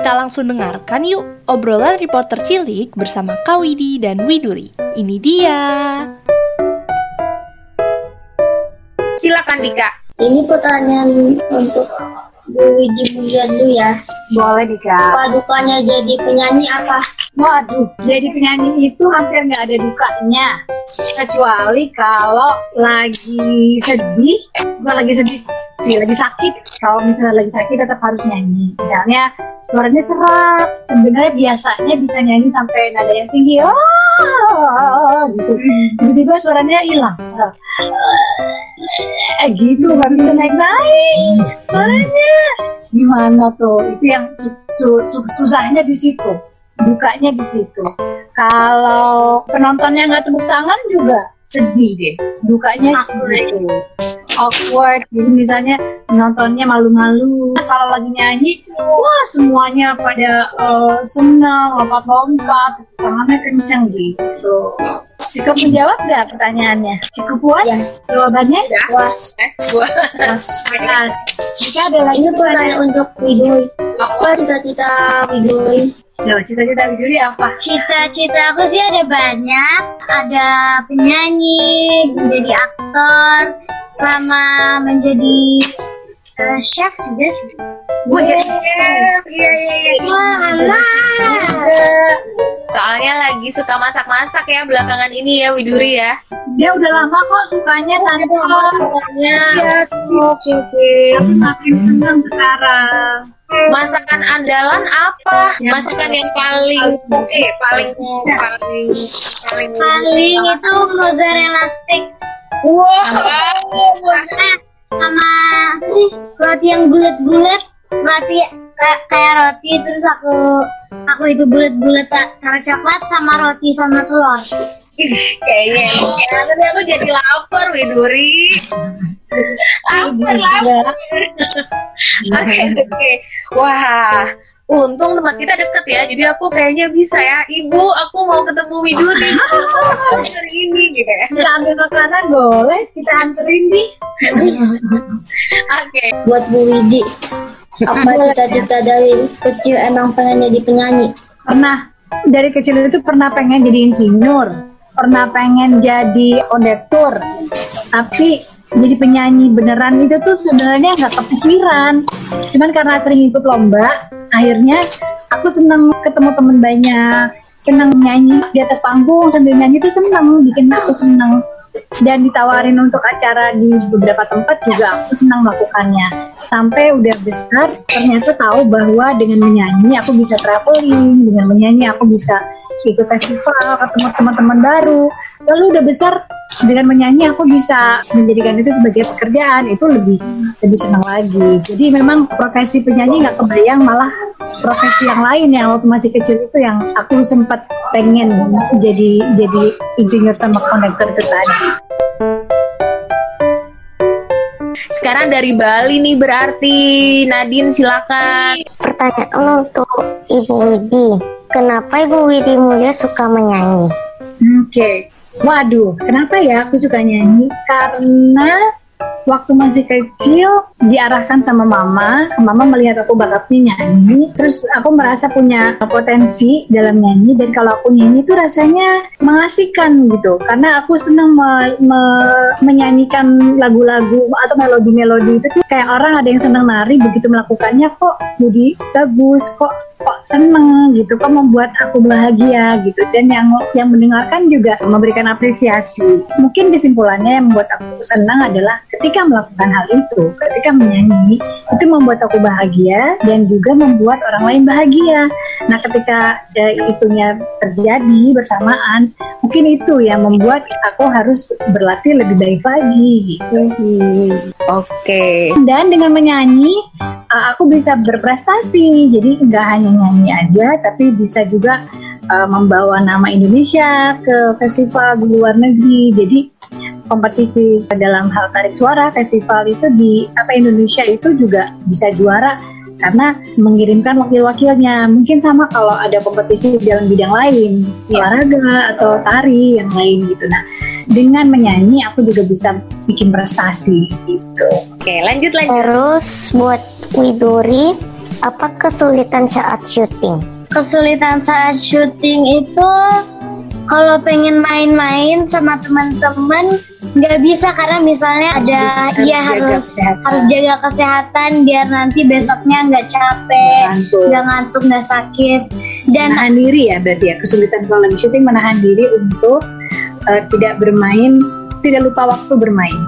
Kita langsung dengarkan yuk obrolan reporter cilik bersama Kawidi dan Widuri. Ini dia. Silakan Dika. Ini pertanyaan untuk Bu Widi Mulyadu ya. Boleh Dika. Apa dukanya jadi penyanyi apa? Waduh, jadi penyanyi itu hampir nggak ada dukanya. Kecuali kalau lagi sedih, bukan lagi sedih sih, lagi sakit. Kalau misalnya lagi sakit tetap harus nyanyi. Misalnya suaranya serak, sebenarnya biasanya bisa nyanyi sampai nada yang tinggi. Oh, gitu. Tiba-tiba suaranya hilang. Serak. Eh, gitu, nggak bisa naik-naik. Suaranya gimana tuh? Itu yang su- su- su- susahnya di situ dukanya di situ. Kalau penontonnya nggak tepuk tangan juga sedih deh. Dukanya di situ. Awkward, jadi misalnya penontonnya malu-malu. Kalau lagi nyanyi, wah semuanya pada eh, senang, lompat-lompat, tangannya kenceng gitu. Cukup menjawab nggak pertanyaannya? Cukup puas Ya. jawabannya? Was. Was. Nah, jika ada lagi pertanyaan untuk Widuri. Apa cita-cita Widuri? Loh, cita-cita Widuri apa? Cita-cita aku sih ada banyak. Ada penyanyi, menjadi aktor, sama menjadi eh, chef juga. Mau jadi chef, iya iya iya. Soalnya lagi suka masak-masak ya belakangan ini ya Widuri ya. Dia udah lama kok sukanya tante. Pokoknya Iya, oke oke. Tapi makin senang sekarang. masakan andalan apa? Masakan yang paling oke, paling paling paling Paling itu mozzarella sticks. Wah, Eh, sama apa sih roti yang bulat-bulat roti kayak, kayak roti terus aku aku itu bulat-bulat taruh coklat sama roti sama telur Ih, kayaknya enak. Tapi aku jadi lapar Widuri. Lapar, lapar. Oke, oke. Wah, untung tempat kita deket ya. Jadi aku kayaknya bisa ya. Ibu, aku mau ketemu Widuri hari ini gitu ya. Kita ambil makanan boleh, kita anterin nih. Oke. buat Bu Widi apa cita-cita dari kecil emang pengen jadi penyanyi Pernah dari kecil itu pernah pengen jadi insinyur, pernah pengen jadi kondektur, tapi jadi penyanyi beneran itu tuh sebenarnya nggak kepikiran. Cuman karena sering ikut lomba, akhirnya aku seneng ketemu temen banyak, seneng nyanyi di atas panggung sambil nyanyi tuh seneng, bikin aku seneng. Dan ditawarin untuk acara di beberapa tempat juga aku senang melakukannya. Sampai udah besar, ternyata tahu bahwa dengan menyanyi aku bisa traveling, dengan menyanyi aku bisa ikut festival, ketemu teman-teman baru. Lalu udah besar, dengan menyanyi aku bisa menjadikan itu sebagai pekerjaan, itu lebih lebih senang lagi. Jadi memang profesi penyanyi nggak kebayang, malah profesi yang lain yang waktu masih kecil itu yang aku sempat pengen jadi jadi insinyur sama kondektor itu tadi. Sekarang dari Bali nih berarti Nadine silakan. Pertanyaan untuk Ibu Widi. Kenapa Ibu Widi Mulia suka menyanyi? Oke. Waduh, kenapa ya aku suka nyanyi? Karena waktu masih kecil diarahkan sama mama, mama melihat aku bakatnya nyanyi, terus aku merasa punya potensi dalam nyanyi. Dan kalau aku nyanyi itu rasanya mengasihkan gitu, karena aku senang me- me- menyanyikan lagu-lagu atau melodi-melodi itu tuh kayak orang ada yang senang nari begitu melakukannya kok jadi bagus kok kok seneng gitu kok membuat aku bahagia gitu. Dan yang yang mendengarkan juga memberikan apresiasi. Mungkin kesimpulannya yang membuat aku senang adalah ketika melakukan hal itu ketika menyanyi itu membuat aku bahagia dan juga membuat orang lain bahagia. Nah ketika eh, itunya terjadi bersamaan mungkin itu yang membuat aku harus berlatih lebih baik lagi gitu. Oke. dan dengan menyanyi uh, aku bisa berprestasi. Jadi nggak hanya nyanyi aja tapi bisa juga uh, membawa nama Indonesia ke festival di luar negeri. Jadi kompetisi dalam hal tarik suara festival itu di apa Indonesia itu juga bisa juara karena mengirimkan wakil-wakilnya mungkin sama kalau ada kompetisi dalam bidang lain olahraga atau tari yang lain gitu nah dengan menyanyi aku juga bisa bikin prestasi gitu Oke, lanjut lanjut. Terus buat Widuri, Apa kesulitan saat syuting? Kesulitan saat syuting itu kalau pengen main-main sama teman-teman nggak bisa karena misalnya ada Harus ya harus kesehatan. harus jaga kesehatan biar nanti besoknya nggak capek nggak ngantuk nggak sakit dan menahan diri ya berarti ya kesulitan kalau lagi syuting menahan diri untuk eh, tidak bermain tidak lupa waktu bermain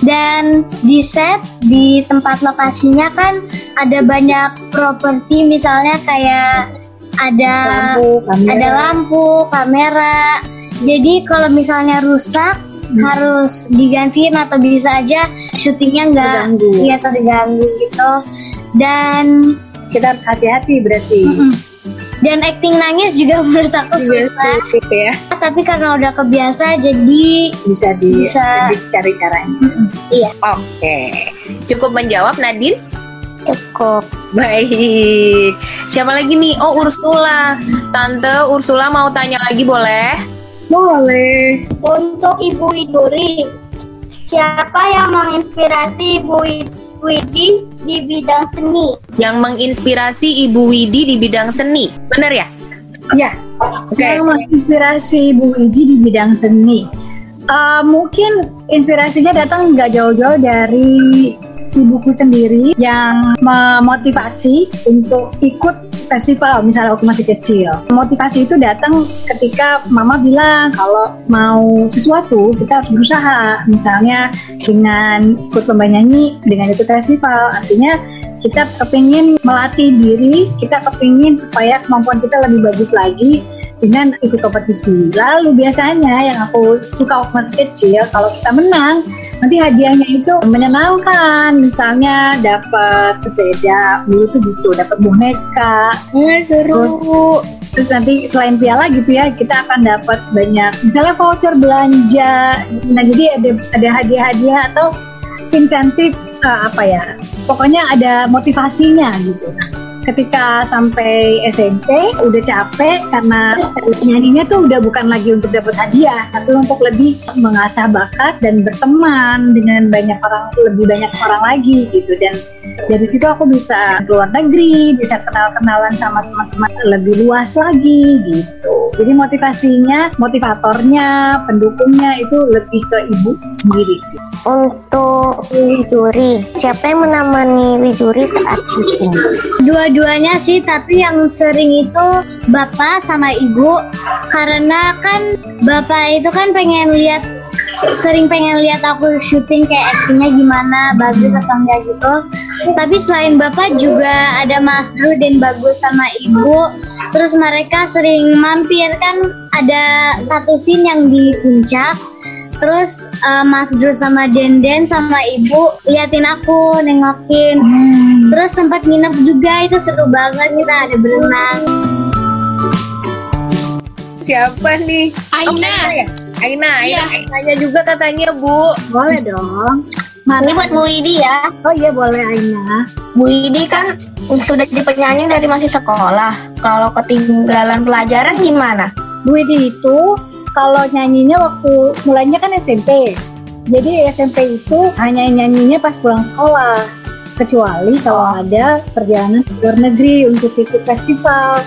dan di set di tempat lokasinya kan ada banyak properti misalnya kayak ada lampu kamera ada lampu kamera jadi kalau misalnya rusak. Harus digantiin atau bisa aja syutingnya nggak Terganggu. iya terganggu gitu dan kita harus hati-hati berarti mm-mm. dan acting nangis juga menurut aku Iya, susah gitu ya tapi karena udah kebiasa jadi bisa di Bisa. dicari caranya Oke. Cukup menjawab Nadine? Cukup. Baik. Siapa lagi nih? Oh, Ursula. Tante Ursula mau tanya lagi boleh? Boleh untuk Ibu Widuri siapa yang menginspirasi Ibu Widi di bidang seni Yang menginspirasi Ibu Widi di bidang seni. Bener ya? ya Oke. yang menginspirasi Bu Widi di bidang seni Eh, mungkin inspirasinya datang nggak jauh-jauh dari ibuku sendiri yang memotivasi untuk ikut festival misalnya waktu masih kecil. Motivasi itu datang ketika mama bilang kalau mau sesuatu kita harus berusaha. Misalnya dengan ikut lomba nyanyi, dengan ikut festival, artinya kita kepingin melatih diri, kita kepingin supaya kemampuan kita lebih bagus lagi dengan ikut kompetisi. Lalu biasanya yang aku suka waktu kecil, kalau kita menang, nanti hadiahnya itu menyenangkan. Misalnya dapat sepeda, dulu tuh gitu, dapat boneka. seru. Terus nanti selain piala gitu ya, kita akan dapat banyak, misalnya voucher belanja. Nah jadi ada ada hadiah-hadiah atau insentif eh, apa ya? Pokoknya ada motivasinya gitu. Ketika sampai SMP udah capek karena nyanyinya tuh udah bukan lagi untuk dapat hadiah, tapi untuk lebih mengasah bakat dan berteman dengan banyak orang, lebih banyak orang lagi gitu. Dan dari situ aku bisa keluar negeri, bisa kenal-kenalan sama teman-teman lebih luas lagi gitu. Jadi motivasinya, motivatornya, pendukungnya itu lebih ke ibu sendiri sih. Untuk Widuri, siapa yang menemani Widuri saat syuting? dua-duanya sih tapi yang sering itu bapak sama ibu karena kan bapak itu kan pengen lihat sering pengen lihat aku syuting kayak actingnya gimana bagus atau enggak gitu tapi selain bapak juga ada Mas Drew dan bagus sama ibu terus mereka sering mampir kan ada satu scene yang di puncak terus eh, Mas Drew sama Denden sama ibu liatin aku nengokin terus sempat nginep juga itu seru banget kita ada berenang Siapa nih? Aina. Oh, ya? Aina, Aina, Iya. Ainanya juga katanya Bu. Boleh dong. ini Mana? buat Bu Widi ya Oh iya boleh Aina. Bu Widi kan sudah jadi penyanyi dari masih sekolah kalau ketinggalan pelajaran gimana Bu Widi itu kalau nyanyinya waktu mulainya kan SMP. Jadi SMP itu hanya nyanyinya pas pulang sekolah. Kecuali kalau ada perjalanan ke luar negeri untuk ikut festival.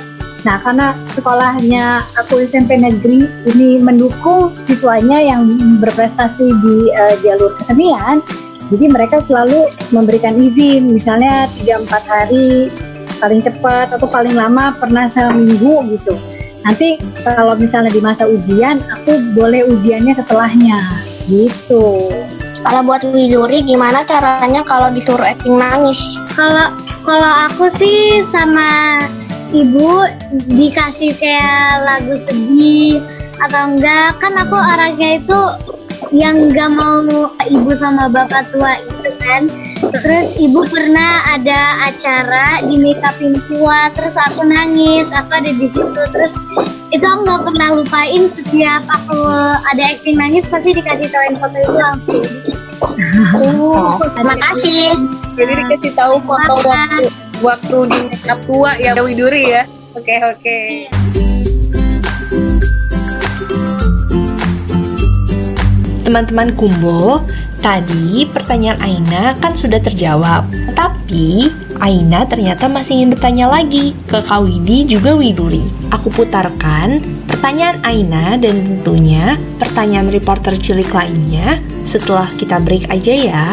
Nah, karena sekolahnya aku SMP negeri ini mendukung siswanya yang berprestasi di eh, jalur kesenian, jadi mereka selalu memberikan izin, misalnya 3-4 hari paling cepat atau paling lama pernah seminggu gitu. Nanti kalau misalnya di masa ujian, aku boleh ujiannya setelahnya gitu. kalau buat Widuri gimana caranya kalau disuruh acting nangis kalau kalau aku sih sama ibu dikasih kayak lagu sedih atau enggak kan aku orangnya itu yang nggak mau ibu sama bapak tua itu kan. Terus ibu pernah ada acara di make upin tua terus aku nangis aku ada di situ. Terus itu aku nggak pernah lupain setiap aku ada acting nangis pasti dikasih tauin foto itu langsung. Oh, terima kasih Jadi dikasih tahu foto waktu waktu di makeup tua ya Widuri ya. Oke oke. Teman-teman Kumbo, Tadi pertanyaan Aina kan sudah terjawab, tapi Aina ternyata masih ingin bertanya lagi ke Kak Widi juga Widuri. Aku putarkan pertanyaan Aina dan tentunya pertanyaan reporter cilik lainnya setelah kita break aja ya.